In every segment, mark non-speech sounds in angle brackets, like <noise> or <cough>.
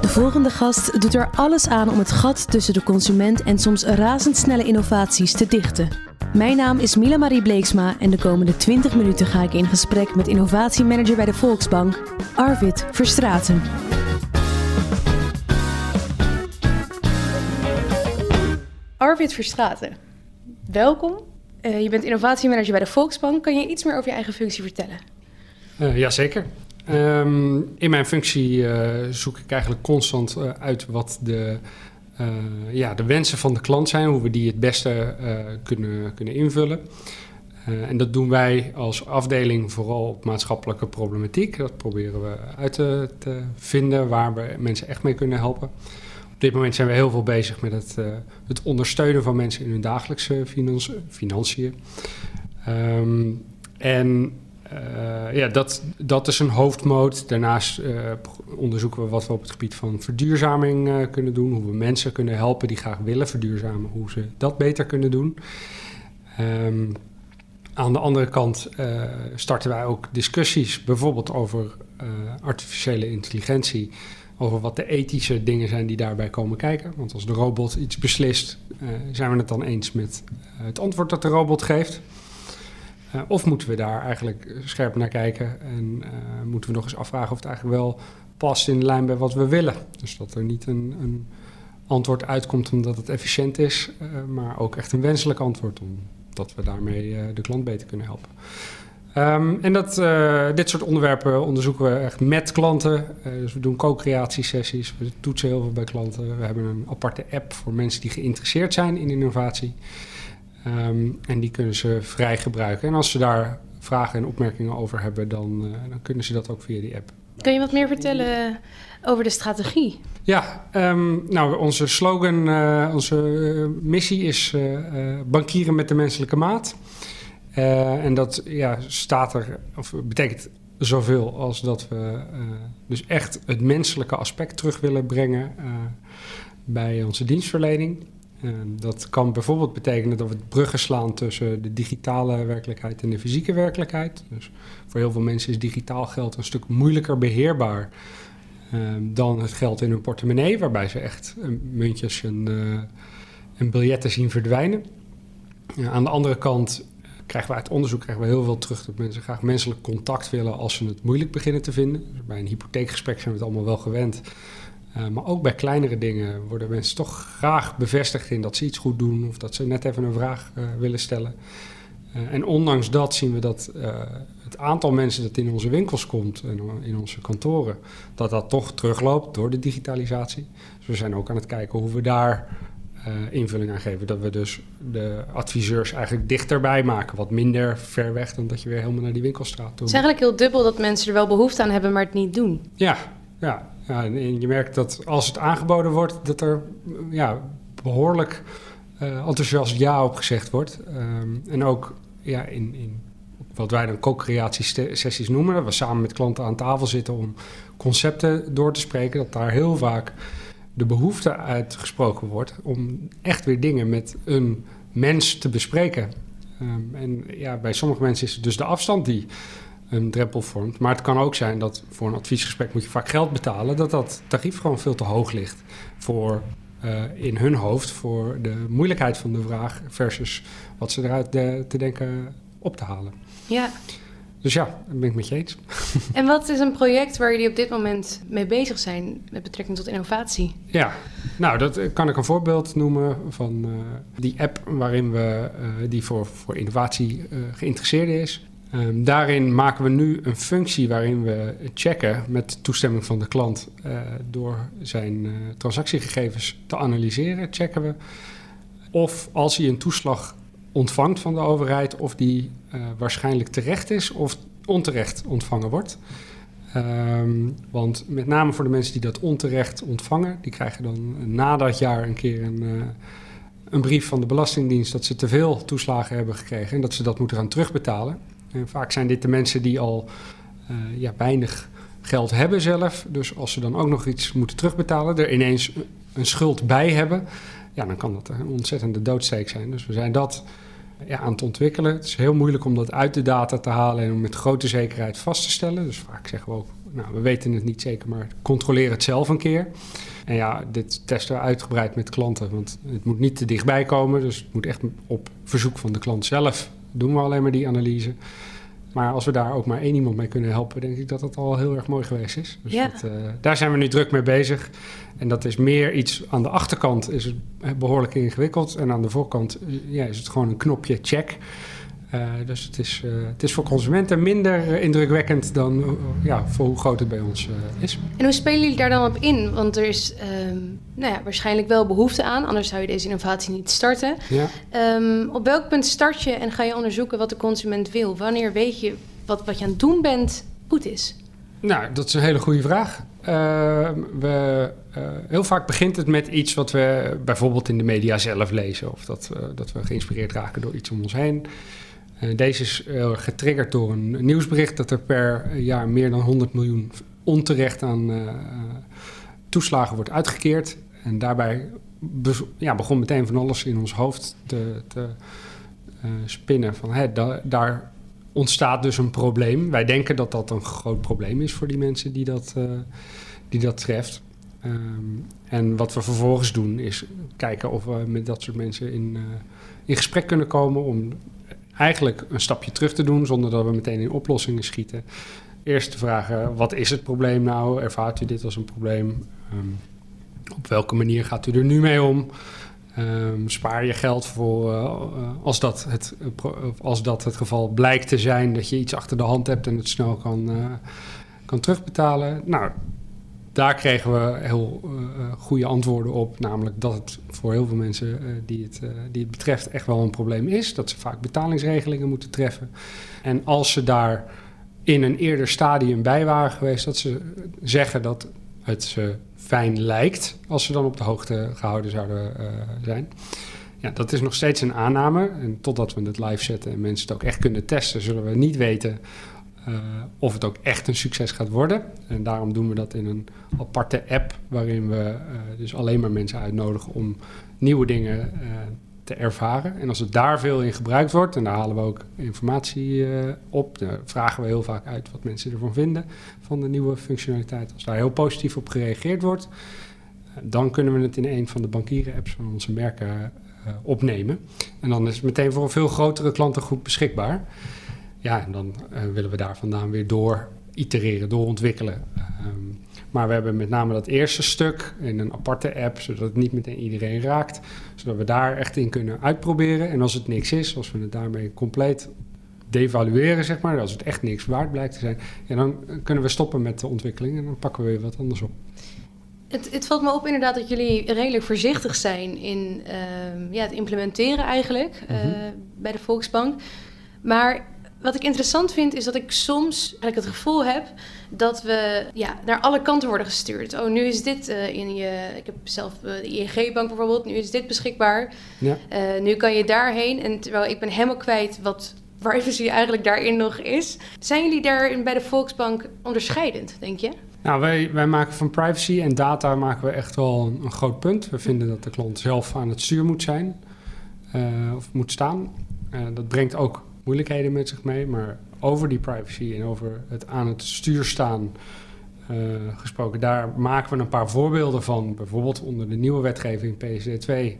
De volgende gast doet er alles aan om het gat tussen de consument en soms razendsnelle innovaties te dichten. Mijn naam is Mila Marie Bleeksma en de komende 20 minuten ga ik in gesprek met innovatiemanager bij de Volksbank, Arvid Verstraten. Arvid Verstraten, welkom. Uh, je bent innovatiemanager bij de Volksbank. Kan je iets meer over je eigen functie vertellen? Uh, Jazeker. Um, in mijn functie uh, zoek ik eigenlijk constant uit wat de, ja, de wensen van de klant zijn, hoe we die het beste kunnen, kunnen invullen. en dat doen wij als afdeling vooral op maatschappelijke problematiek. Dat proberen we uit te, te vinden waar we mensen echt mee kunnen helpen dit moment zijn we heel veel bezig met het, het ondersteunen van mensen in hun dagelijkse financiën. Um, en uh, ja, dat, dat is een hoofdmoot. Daarnaast uh, onderzoeken we wat we op het gebied van verduurzaming kunnen doen. Hoe we mensen kunnen helpen die graag willen verduurzamen. Hoe ze dat beter kunnen doen. Um, aan de andere kant starten wij ook discussies, bijvoorbeeld over artificiële intelligentie over wat de ethische dingen zijn die daarbij komen kijken. Want als de robot iets beslist, zijn we het dan eens met het antwoord dat de robot geeft? Uh, of moeten we daar eigenlijk scherp naar kijken en moeten we nog eens afvragen of het eigenlijk wel past in de lijn bij wat we willen? Dus dat er niet een, een antwoord uitkomt omdat het efficiënt is, maar ook echt een wenselijk antwoord, omdat we daarmee de klant beter kunnen helpen. Um, en dat, dit soort onderwerpen onderzoeken we echt met klanten. Dus we doen co-creatiesessies, we toetsen heel veel bij klanten. We hebben een aparte app voor mensen die geïnteresseerd zijn in innovatie. Um, en die kunnen ze vrij gebruiken. En als ze daar vragen en opmerkingen over hebben, dan, uh, dan kunnen ze dat ook via die app. Kun je wat meer vertellen over de strategie? Ja, um, nou, onze slogan, onze missie is bankieren met de menselijke maat. En dat ja, staat er, of betekent zoveel als dat we dus echt het menselijke aspect terug willen brengen bij onze dienstverlening. Dat kan bijvoorbeeld betekenen dat we bruggen slaan tussen de digitale werkelijkheid en de fysieke werkelijkheid. Dus voor heel veel mensen is digitaal geld een stuk moeilijker beheerbaar dan het geld in hun portemonnee, waarbij ze echt muntjes en, en biljetten zien verdwijnen. aan de andere kant krijgen we uit onderzoek krijgen we heel veel terug dat mensen graag menselijk contact willen als ze het moeilijk beginnen te vinden. Bij een hypotheekgesprek zijn we het allemaal wel gewend. Uh, maar ook bij kleinere dingen worden mensen toch graag bevestigd in dat ze iets goed doen of dat ze net even een vraag uh, willen stellen. Uh, en ondanks dat zien we dat het aantal mensen dat in onze winkels komt en in onze kantoren, dat dat toch terugloopt door de digitalisatie. Dus we zijn ook aan het kijken hoe we daar invulling aan geven. Dat we dus de adviseurs eigenlijk dichterbij maken. Wat minder ver weg dan dat je weer helemaal naar die winkelstraat toe. Het is eigenlijk heel dubbel dat mensen er wel behoefte aan hebben, maar het niet doen. Ja, ja. en je merkt dat als het aangeboden wordt, dat er ja, behoorlijk uh, enthousiast ja op gezegd wordt. Um, en ook ja, in, in wat wij dan co-creatiesessies noemen, dat we samen met klanten aan tafel zitten om concepten door te spreken, dat daar heel vaak de behoefte uitgesproken wordt om echt weer dingen met een mens te bespreken. Um, en ja, bij sommige mensen is het dus de afstand die een drempel vormt. Maar het kan ook zijn dat voor een adviesgesprek moet je vaak geld betalen, dat dat tarief gewoon veel te hoog ligt voor uh, in hun hoofd voor de moeilijkheid van de vraag versus wat ze eruit de, te denken op te halen. Ja. Dus ja, dat ben ik met je eens. <laughs> En wat is een project waar jullie op dit moment mee bezig zijn met betrekking tot innovatie? Ja, nou, dat eh, kan ik een voorbeeld noemen van uh, die app waarin we, uh, die voor, voor innovatie geïnteresseerd is. Um, daarin maken we nu een functie waarin we checken met toestemming van de klant door zijn transactiegegevens te analyseren. Checken we of als hij een toeslag ontvangt van de overheid, of die uh, waarschijnlijk terecht is of onterecht ontvangen wordt. Um, want met name voor de mensen die dat onterecht ontvangen, die krijgen dan na dat jaar een keer een, een brief van de Belastingdienst dat ze te veel toeslagen hebben gekregen en dat ze dat moeten gaan terugbetalen. Vaak zijn dit de mensen die al uh, ja, weinig geld hebben zelf. Dus als ze dan ook nog iets moeten terugbetalen, er ineens een schuld bij hebben, ja, dan kan dat een ontzettende doodsteek zijn. Dus we zijn dat ja, aan het ontwikkelen. Het is heel moeilijk om dat uit de data te halen en om met grote zekerheid vast te stellen. Dus vaak zeggen we ook, nou, we weten het niet zeker, maar controleer het zelf een keer. En ja, dit testen we uitgebreid met klanten, want het moet niet te dichtbij komen. Dus het moet echt op verzoek van de klant zelf doen we alleen maar die analyse. Maar als we daar ook maar één iemand mee kunnen helpen, denk ik dat dat al heel erg mooi geweest is. Dus Ja. dat, eh, daar zijn we nu druk mee bezig. En dat is meer iets aan de achterkant is het behoorlijk ingewikkeld. En aan de voorkant eh, ja, is het gewoon een knopje check. Eh, dus het is, eh, het is voor consumenten minder eh, indrukwekkend dan ja, voor hoe groot het bij ons is. En hoe spelen jullie daar dan op in? Want er is ehm, nou ja, waarschijnlijk wel behoefte aan, anders zou je deze innovatie niet starten. Ja. Ehm, op welk punt start je en ga je onderzoeken wat de consument wil? Wanneer weet je wat, wat je aan het doen bent goed is? Nou, dat is een hele goede vraag. Eh, we, heel vaak begint het met iets wat we bijvoorbeeld in de media zelf lezen. Of dat, dat we geïnspireerd raken door iets om ons heen. Eh, deze is erg getriggerd door een nieuwsbericht dat er per jaar meer dan 100 miljoen onterecht aan eh, eh, toeslagen wordt uitgekeerd. En daarbij ja, begon meteen van alles in ons hoofd te, te eh, spinnen. Van, hè, da- daar ontstaat dus een probleem. Wij denken dat dat een groot probleem is voor die mensen die dat, eh, die dat treft. Ehm, en wat we vervolgens doen is kijken of we met dat soort mensen in, eh, in gesprek kunnen komen om eigenlijk een stapje terug te doen zonder dat we meteen in oplossingen schieten. Eerst te vragen, wat is het probleem nou? Ervaart u dit als een probleem? Ehm, op welke manier gaat u er nu mee om? Ehm, spaar je geld voor eh, eh, als, dat het, eh, als dat het geval blijkt te zijn dat je iets achter de hand hebt en het snel kan, eh, kan terugbetalen. Nou, daar kregen we heel eh, goede antwoorden op. Namelijk dat het voor heel veel mensen eh, die, het, die het betreft echt wel een probleem is. Dat ze vaak betalingsregelingen moeten treffen. En als ze daar in een eerder stadium bij waren geweest, dat ze zeggen dat het ze fijn lijkt als ze dan op de hoogte gehouden zouden zijn. Ja, dat is nog steeds een aanname. En totdat we het live zetten en mensen het ook echt kunnen testen, zullen we niet weten eh, of het ook echt een succes gaat worden. En daarom doen we dat in een aparte app, waarin we eh, dus alleen maar mensen uitnodigen om nieuwe dingen eh, te ervaren. En als het daar veel in gebruikt wordt, en daar halen we ook informatie op, daar vragen we heel vaak uit wat mensen ervan vinden van de nieuwe functionaliteit. Als daar heel positief op gereageerd wordt, dan kunnen we het in een van de bankieren-apps van onze merken opnemen. En dan is het meteen voor een veel grotere klantengroep beschikbaar. Ja, en dan eh, willen we daar vandaan weer door itereren, doorontwikkelen. Ehm, maar we hebben met name dat eerste stuk in een aparte app, zodat het niet meteen iedereen raakt. Zodat we daar echt in kunnen uitproberen. En als het niks is, als we het daarmee compleet devalueren, zeg maar, als het echt niks waard blijkt te zijn, ja, dan kunnen we stoppen met de ontwikkeling en dan pakken we weer wat anders op. Het, het valt me op inderdaad dat jullie redelijk voorzichtig zijn in ehm, ja, het implementeren eigenlijk eh, Mhm. bij de Volksbank. Maar wat ik interessant vind is dat ik soms eigenlijk het gevoel heb dat we ja, naar alle kanten worden gestuurd. Oh, nu is dit eh, in je... Ik heb zelf eh, de ING-bank bijvoorbeeld. Nu is dit beschikbaar. Ja. Eh, nu kan je daarheen. En terwijl ik ben helemaal kwijt wat privacy eigenlijk daarin nog is. Zijn jullie daar bij de Volksbank onderscheidend, denk je? Nou, wij, wij maken van privacy en data maken we echt wel een, een groot punt. We vinden dat de klant zelf aan het stuur moet zijn of moet staan. Dat brengt ook moeilijkheden met zich mee, maar over die privacy en over het aan het stuur staan eh, gesproken, daar maken we een paar voorbeelden van. Bijvoorbeeld onder de nieuwe wetgeving PSD2. eh,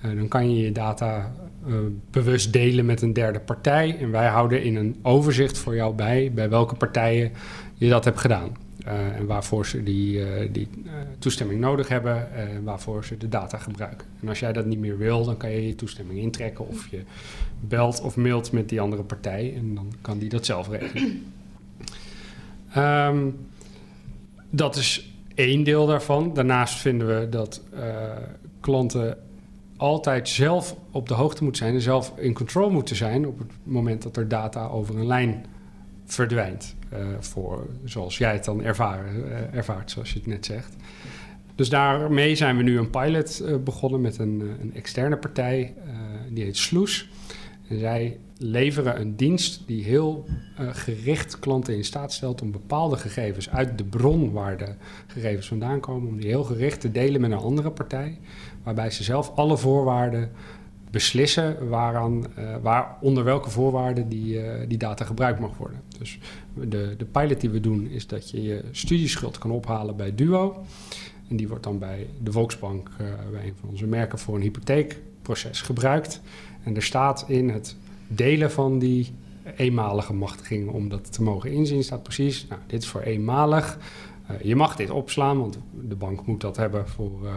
dan kan je je data eh, bewust delen met een derde partij. En wij houden in een overzicht voor jou bij bij welke partijen je dat hebt gedaan. Eh, en waarvoor ze die, eh, die eh, toestemming nodig hebben en waarvoor ze de data gebruiken. En als jij dat niet meer wil, dan kan je je toestemming intrekken of je belt of mailt met die andere partij en dan kan die dat zelf regelen. <clears throat> Ehm, dat is één deel daarvan. Daarnaast vinden we dat klanten altijd zelf op de hoogte moeten zijn en zelf in control moeten zijn op het moment dat er data over een lijn verdwijnt. Eh, voor, zoals jij het dan ervaren, eh, ervaart, zoals je het net zegt. Dus daarmee zijn we nu een pilot eh, begonnen met een, een externe partij, die heet Sloes. En zij leveren een dienst die heel gericht klanten in staat stelt om bepaalde gegevens uit de bron waar de gegevens vandaan komen, om die heel gericht te delen met een andere partij, waarbij ze zelf alle voorwaarden beslissen waaraan, waar, onder welke voorwaarden die, die data gebruikt mag worden. Dus de, de pilot die we doen is dat je je studieschuld kan ophalen bij Duo. En die wordt dan bij de Volksbank, bij een van onze merken, voor een hypotheekproces gebruikt. En er staat in het delen van die eenmalige machtiging om dat te mogen inzien, staat precies, nou, dit is voor eenmalig. Je mag dit opslaan, want de bank moet dat hebben voor,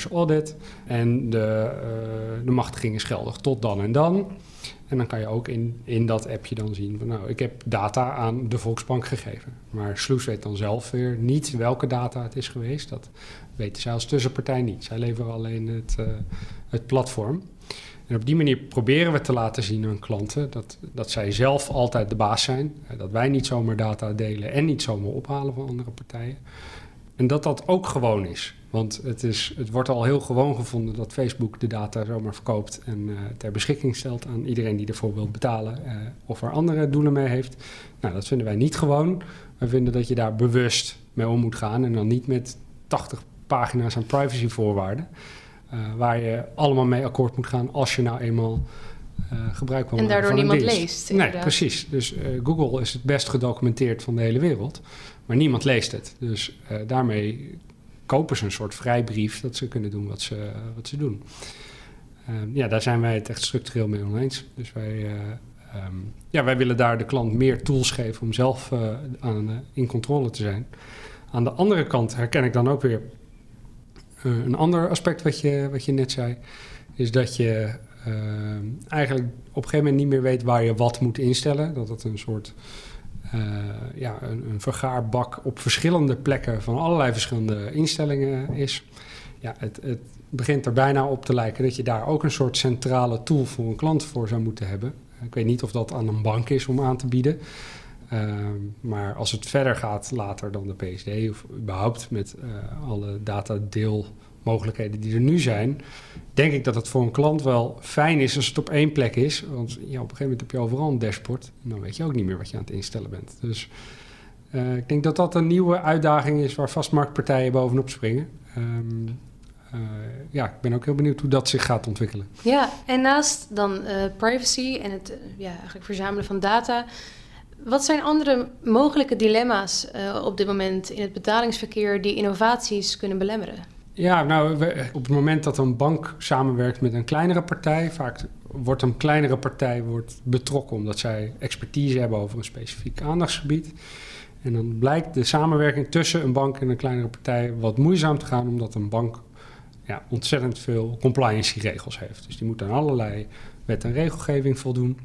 voor audit. En de, uh, de machtiging is geldig tot dan en dan. En dan kan je ook in, in dat appje dan zien van nou, ik heb data aan de Volksbank gegeven. Maar Sloes weet dan zelf weer niet welke data het is geweest. Dat weten zij als tussenpartij niet. Zij leveren alleen het, het platform. En op die manier proberen we te laten zien aan klanten dat, dat zij zelf altijd de baas zijn. Eh, dat wij niet zomaar data delen en niet zomaar ophalen van andere partijen. En dat dat ook gewoon is. Want het, is, het wordt al heel gewoon gevonden dat Facebook de data zomaar verkoopt en uh, ter beschikking stelt aan iedereen die ervoor wil betalen uh, of er andere doelen mee heeft. Nou, dat vinden wij niet gewoon. We vinden dat je daar bewust mee om moet gaan en dan niet met 80 pagina's aan privacyvoorwaarden. Uh, waar je allemaal mee akkoord moet gaan als je nou eenmaal gebruik wil maken. En daardoor niemand leest. Nee, precies. Dus Google is het best gedocumenteerd van de hele wereld, maar niemand leest het. Dus daarmee kopen ze een soort vrijbrief dat ze kunnen doen wat ze, wat ze doen. Ehm, ja, daar zijn wij het echt structureel mee oneens. Dus wij, um, ja, wij willen daar de klant meer tools geven om zelf aan, in controle te zijn. Aan de andere kant herken ik dan ook weer een ander aspect wat je, wat je net zei, is dat je uh, eigenlijk op een gegeven moment niet meer weet waar je wat moet instellen. Dat het een soort ja, een, een, vergaarbak op verschillende plekken van allerlei verschillende instellingen is. Ja, het, het begint er bijna op te lijken dat je daar ook een soort centrale tool voor een klant voor zou moeten hebben. Ik weet niet of dat aan een bank is om aan te bieden. Uh, maar als het verder gaat later dan de PSD, of überhaupt met uh, alle datadeelmogelijkheden die er nu zijn, denk ik dat het voor een klant wel fijn is als het op één plek is. Want ja, op een gegeven moment heb je overal een dashboard en dan weet je ook niet meer wat je aan het instellen bent. Dus uh, ik denk dat dat een nieuwe uitdaging is waar vastmarktpartijen bovenop springen. Um, uh, ja, ik ben ook heel benieuwd hoe dat zich gaat ontwikkelen. Ja, en naast dan uh, privacy en het ja, eigenlijk verzamelen van data, wat zijn andere mogelijke dilemma's op dit moment in het betalingsverkeer die innovaties kunnen belemmeren? Ja, nou, op het moment dat een bank samenwerkt met een kleinere partij, vaak wordt een kleinere partij wordt betrokken omdat zij expertise hebben over een specifiek aandachtsgebied. En dan blijkt de samenwerking tussen een bank en een kleinere partij wat moeizaam te gaan, omdat een bank ja, ontzettend veel compliance-regels heeft. Dus die moet aan allerlei wet en regelgeving voldoen.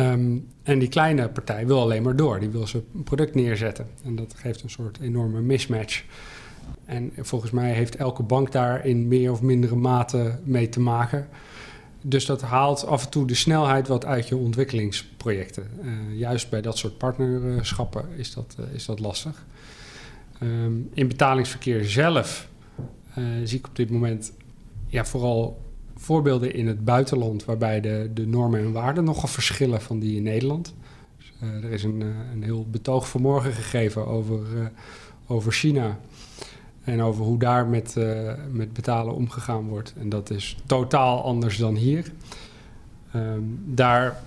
Um, en die kleine partij wil alleen maar door. Die wil zijn product neerzetten. En dat geeft een soort enorme mismatch. En volgens mij heeft elke bank daar in meer of mindere mate mee te maken. Dus dat haalt af en toe de snelheid wat uit je ontwikkelingsprojecten. Uh, juist bij dat soort partnerschappen is dat, uh, is dat lastig. Um, in betalingsverkeer zelf uh, zie ik op dit moment ja, vooral voorbeelden in het buitenland waarbij de, de normen en waarden nogal verschillen van die in Nederland. Dus, er is een, een heel betoog vanmorgen gegeven over, over China en over hoe daar met, met betalen omgegaan wordt. En dat is totaal anders dan hier. Um, daar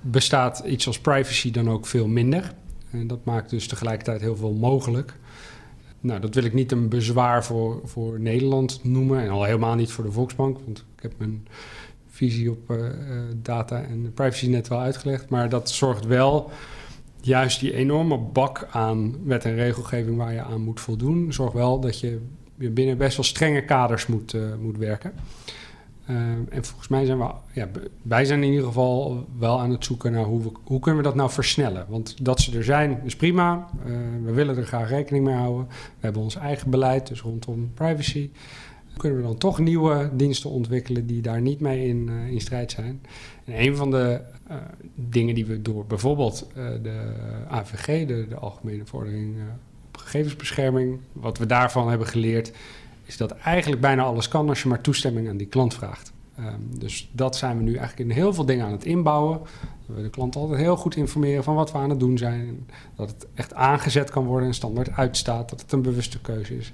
bestaat iets als privacy dan ook veel minder. En dat maakt dus tegelijkertijd heel veel mogelijk. Nou, dat wil ik niet een bezwaar voor, voor Nederland noemen. En al helemaal niet voor de Volksbank. Want ik heb mijn visie op uh, data en privacy net wel uitgelegd. Maar dat zorgt wel juist die enorme bak aan wet en regelgeving waar je aan moet voldoen. Zorgt wel dat je binnen best wel strenge kaders moet, uh, moet werken. Uh, en volgens mij zijn we, ja, wij zijn in ieder geval wel aan het zoeken naar hoe, we, hoe kunnen we dat nou versnellen. Want dat ze er zijn is prima. Uh, we willen er graag rekening mee houden. We hebben ons eigen beleid, dus rondom privacy. Kunnen we dan toch nieuwe diensten ontwikkelen die daar niet mee in, uh, in strijd zijn? En een van de dingen die we door bijvoorbeeld de AVG, de, de Algemene Vordering op Gegevensbescherming, wat we daarvan hebben geleerd, is dat eigenlijk bijna alles kan als je maar toestemming aan die klant vraagt. Um, dus dat zijn we nu eigenlijk in heel veel dingen aan het inbouwen. We de klant altijd heel goed informeren van wat we aan het doen zijn. Dat het echt aangezet kan worden en standaard uitstaat. Dat het een bewuste keuze is.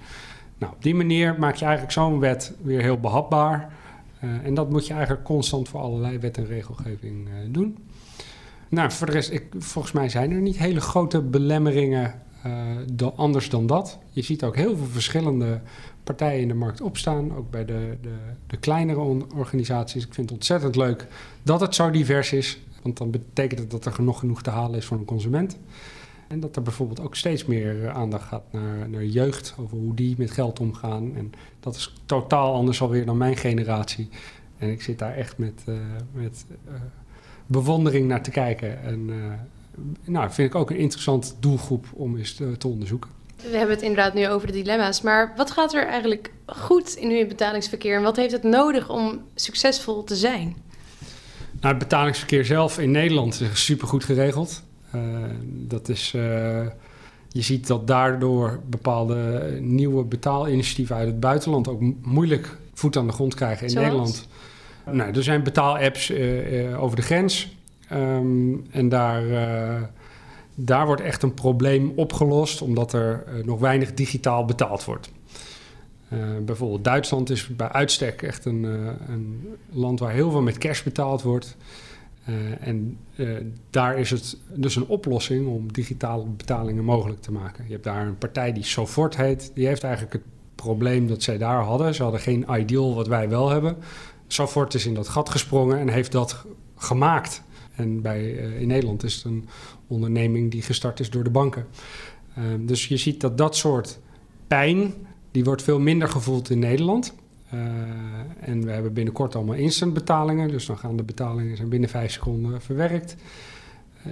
Nou, op die manier maak je eigenlijk zo'n wet weer heel behapbaar. en dat moet je eigenlijk constant voor allerlei wet en regelgeving doen. Nou, voor de rest, ik, volgens mij zijn er niet hele grote belemmeringen dan, anders dan dat. Je ziet ook heel veel verschillende partijen in de markt opstaan, ook bij de, de, de kleinere organisaties. Ik vind het ontzettend leuk dat het zo divers is, want dan betekent het dat er nog genoeg te halen is voor een consument. En dat er bijvoorbeeld ook steeds meer eh, aandacht gaat naar, naar jeugd, over hoe die met geld omgaan. En dat is totaal anders alweer dan mijn generatie. En ik zit daar echt met, uh, met uh, bewondering naar te kijken. En uh, nou, vind ik ook een interessante doelgroep om eens te, te onderzoeken. We hebben het inderdaad nu over de dilemma's. Maar wat gaat er eigenlijk goed in uw betalingsverkeer? En wat heeft het nodig om succesvol te zijn? Nou, het betalingsverkeer zelf in Nederland is supergoed geregeld. Uh, dat is, uh, je ziet dat daardoor bepaalde nieuwe betaalinitiatieven uit het buitenland ook moeilijk voet aan de grond krijgen in Zoals? Nederland. Nou, er zijn betaalapps uh, over de grens. Um, en daar daar wordt echt een probleem opgelost, omdat er nog weinig digitaal betaald wordt. Bijvoorbeeld Duitsland is bij uitstek echt een, een, land waar heel veel met cash betaald wordt. En daar is het dus een oplossing om digitale betalingen mogelijk te maken. Je hebt daar een partij die Sofort heet. Die heeft eigenlijk het probleem dat zij daar hadden. Ze hadden geen ideal wat wij wel hebben. Sofort is in dat gat gesprongen en heeft dat gemaakt. En bij, uh, in Nederland is het een onderneming die gestart is door de banken. Dus je ziet dat dat soort pijn, die wordt veel minder gevoeld in Nederland. Uh, en we hebben binnenkort allemaal instant betalingen. Dus dan gaan de betalingen zijn binnen vijf seconden verwerkt.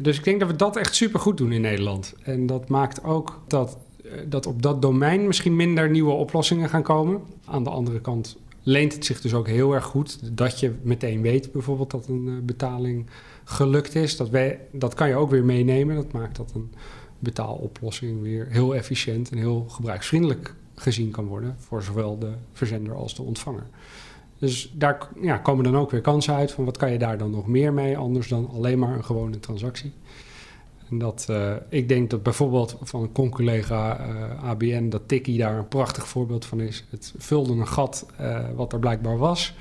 dus ik denk dat we dat echt super goed doen in Nederland. En dat maakt ook dat, dat op dat domein misschien minder nieuwe oplossingen gaan komen. Aan de andere kant leent het zich dus ook heel erg goed dat je meteen weet bijvoorbeeld dat een betaling gelukt is. Dat, wij, dat kan je ook weer meenemen. Dat maakt dat een betaaloplossing weer heel efficiënt en heel gebruiksvriendelijk gezien kan worden voor zowel de verzender als de ontvanger. Dus daar ja, komen dan ook weer kansen uit van wat kan je daar dan nog meer mee, anders dan alleen maar een gewone transactie. En dat, uh, ik denk dat bijvoorbeeld van een con-collega uh, ABN, dat Tikkie daar een prachtig voorbeeld van is. Het vulde een gat uh, wat er blijkbaar was.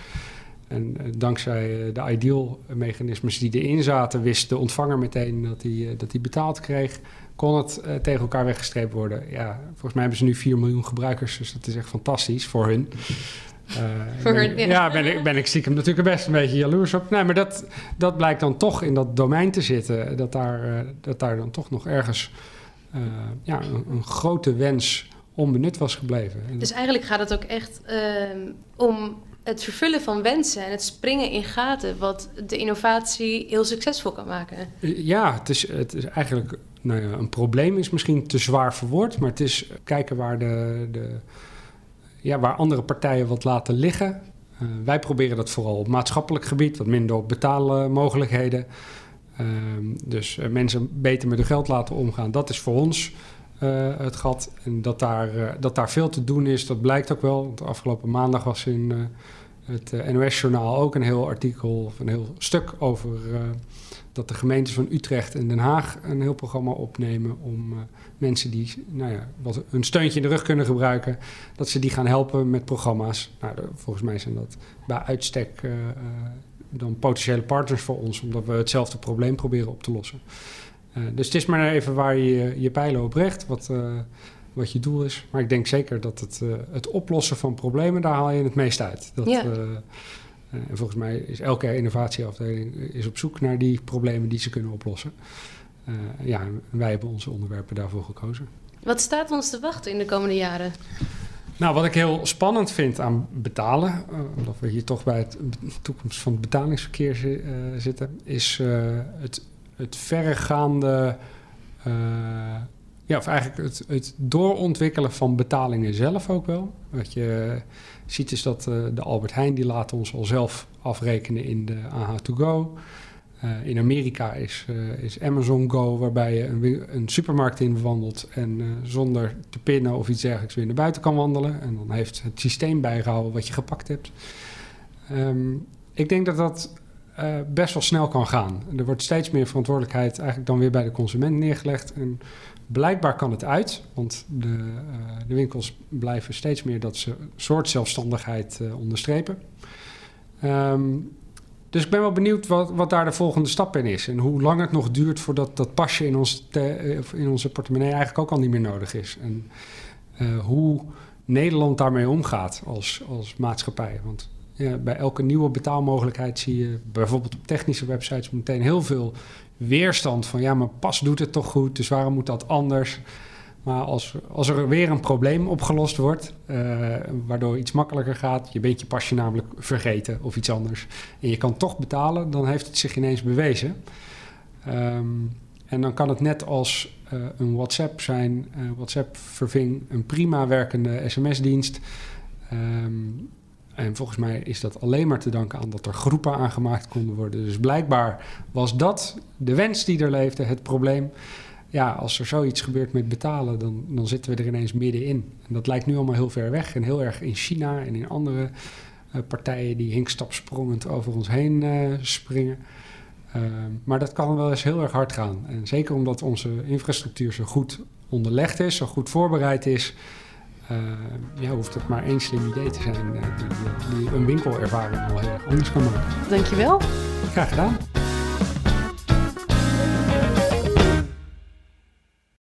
En dankzij de ideal-mechanismes die erin zaten, wist de ontvanger meteen dat hij, dat hij betaald kreeg. Kon het uh, tegen elkaar weggestreept worden. Ja, volgens mij hebben ze nu 4 miljoen gebruikers, dus dat is echt fantastisch voor hun. Uh, voor ben, hun, ja. ja, ben ik, ben ik stiekem natuurlijk best een beetje jaloers op. Nee, maar dat, dat blijkt dan toch in dat domein te zitten. Dat daar, uh, dat daar dan toch nog ergens ja, een, een grote wens onbenut was gebleven. Dus eigenlijk gaat het ook echt om het vervullen van wensen en het springen in gaten, wat de innovatie heel succesvol kan maken. Ja, het is, het is eigenlijk nou ja, een probleem is misschien te zwaar verwoord, maar het is kijken waar, de, de, ja, waar andere partijen wat laten liggen. Uh, wij proberen dat vooral op maatschappelijk gebied, wat minder op betaalmogelijkheden. Uh, dus uh, mensen beter met hun geld laten omgaan, dat is voor ons uh, het gat. En dat daar, uh, dat daar veel te doen is, dat blijkt ook wel. Want afgelopen maandag was in uh, het NOS-journaal ook een heel artikel, of een heel stuk over dat de gemeentes van Utrecht en Den Haag een heel programma opnemen om mensen die nou ja, wat een steuntje in de rug kunnen gebruiken, dat ze die gaan helpen met programma's. Nou, volgens mij zijn dat bij uitstek dan potentiële partners voor ons, omdat we hetzelfde probleem proberen op te lossen. Uh, dus het is maar even waar je je pijlen op richt, wat, uh, wat je doel is. Maar ik denk zeker dat het, uh, het oplossen van problemen, daar haal je het meest uit. Dat, ja. en volgens mij is elke innovatieafdeling is op zoek naar die problemen die ze kunnen oplossen. ja, wij hebben onze onderwerpen daarvoor gekozen. Wat staat ons te wachten in de komende jaren? Nou, wat ik heel spannend vind aan betalen, omdat we hier toch bij het toekomst van het betalingsverkeer zitten, is het het verregaande, uh, ja, of eigenlijk het, het, doorontwikkelen van betalingen zelf ook wel. Wat je ziet is dat uh, de Albert Heijn, die laat ons al zelf afrekenen in de AH2Go. Uh, in Amerika is, is Amazon Go, waarbij je een, supermarkt in wandelt en zonder te pinnen of iets dergelijks weer naar buiten kan wandelen. En dan heeft het systeem bijgehouden wat je gepakt hebt. Um, ik denk dat dat uh, best wel snel kan gaan. Er wordt steeds meer verantwoordelijkheid eigenlijk dan weer bij de consument neergelegd. En blijkbaar kan het uit, want de, uh, de winkels blijven steeds meer dat ze soort zelfstandigheid uh, onderstrepen. Ehm, dus ik ben wel benieuwd wat, wat daar de volgende stap in is. En hoe lang het nog duurt voordat dat pasje in, ons in onze portemonnee eigenlijk ook al niet meer nodig is. En hoe Nederland daarmee omgaat als, als maatschappij. Want ja, bij elke nieuwe betaalmogelijkheid zie je bijvoorbeeld op technische websites meteen heel veel weerstand van ja, maar pas doet het toch goed, dus waarom moet dat anders? Maar als, als er weer een probleem opgelost wordt, uh, waardoor iets makkelijker gaat, je bent je pasje namelijk vergeten of iets anders, en je kan toch betalen, dan heeft het zich ineens bewezen. Um, en dan kan het net als uh, een WhatsApp zijn. Uh, WhatsApp verving een prima werkende sms-dienst. Um, en volgens mij is dat alleen maar te danken aan dat er groepen aangemaakt konden worden. Dus blijkbaar was dat de wens die er leefde, het probleem. Ja, als er zoiets gebeurt met betalen, dan, dan zitten we er ineens middenin. En dat lijkt nu allemaal heel ver weg en heel erg in China en in andere uh, partijen die hinkstapsprongend over ons heen uh, springen. Uh, maar dat kan wel eens heel erg hard gaan. En zeker omdat onze infrastructuur zo goed onderlegd is, zo goed voorbereid is. Uh, ja, hoeft het maar één slim idee te zijn uh, die, die, een winkelervaring wel heel erg anders kan maken. Dankjewel. Graag gedaan.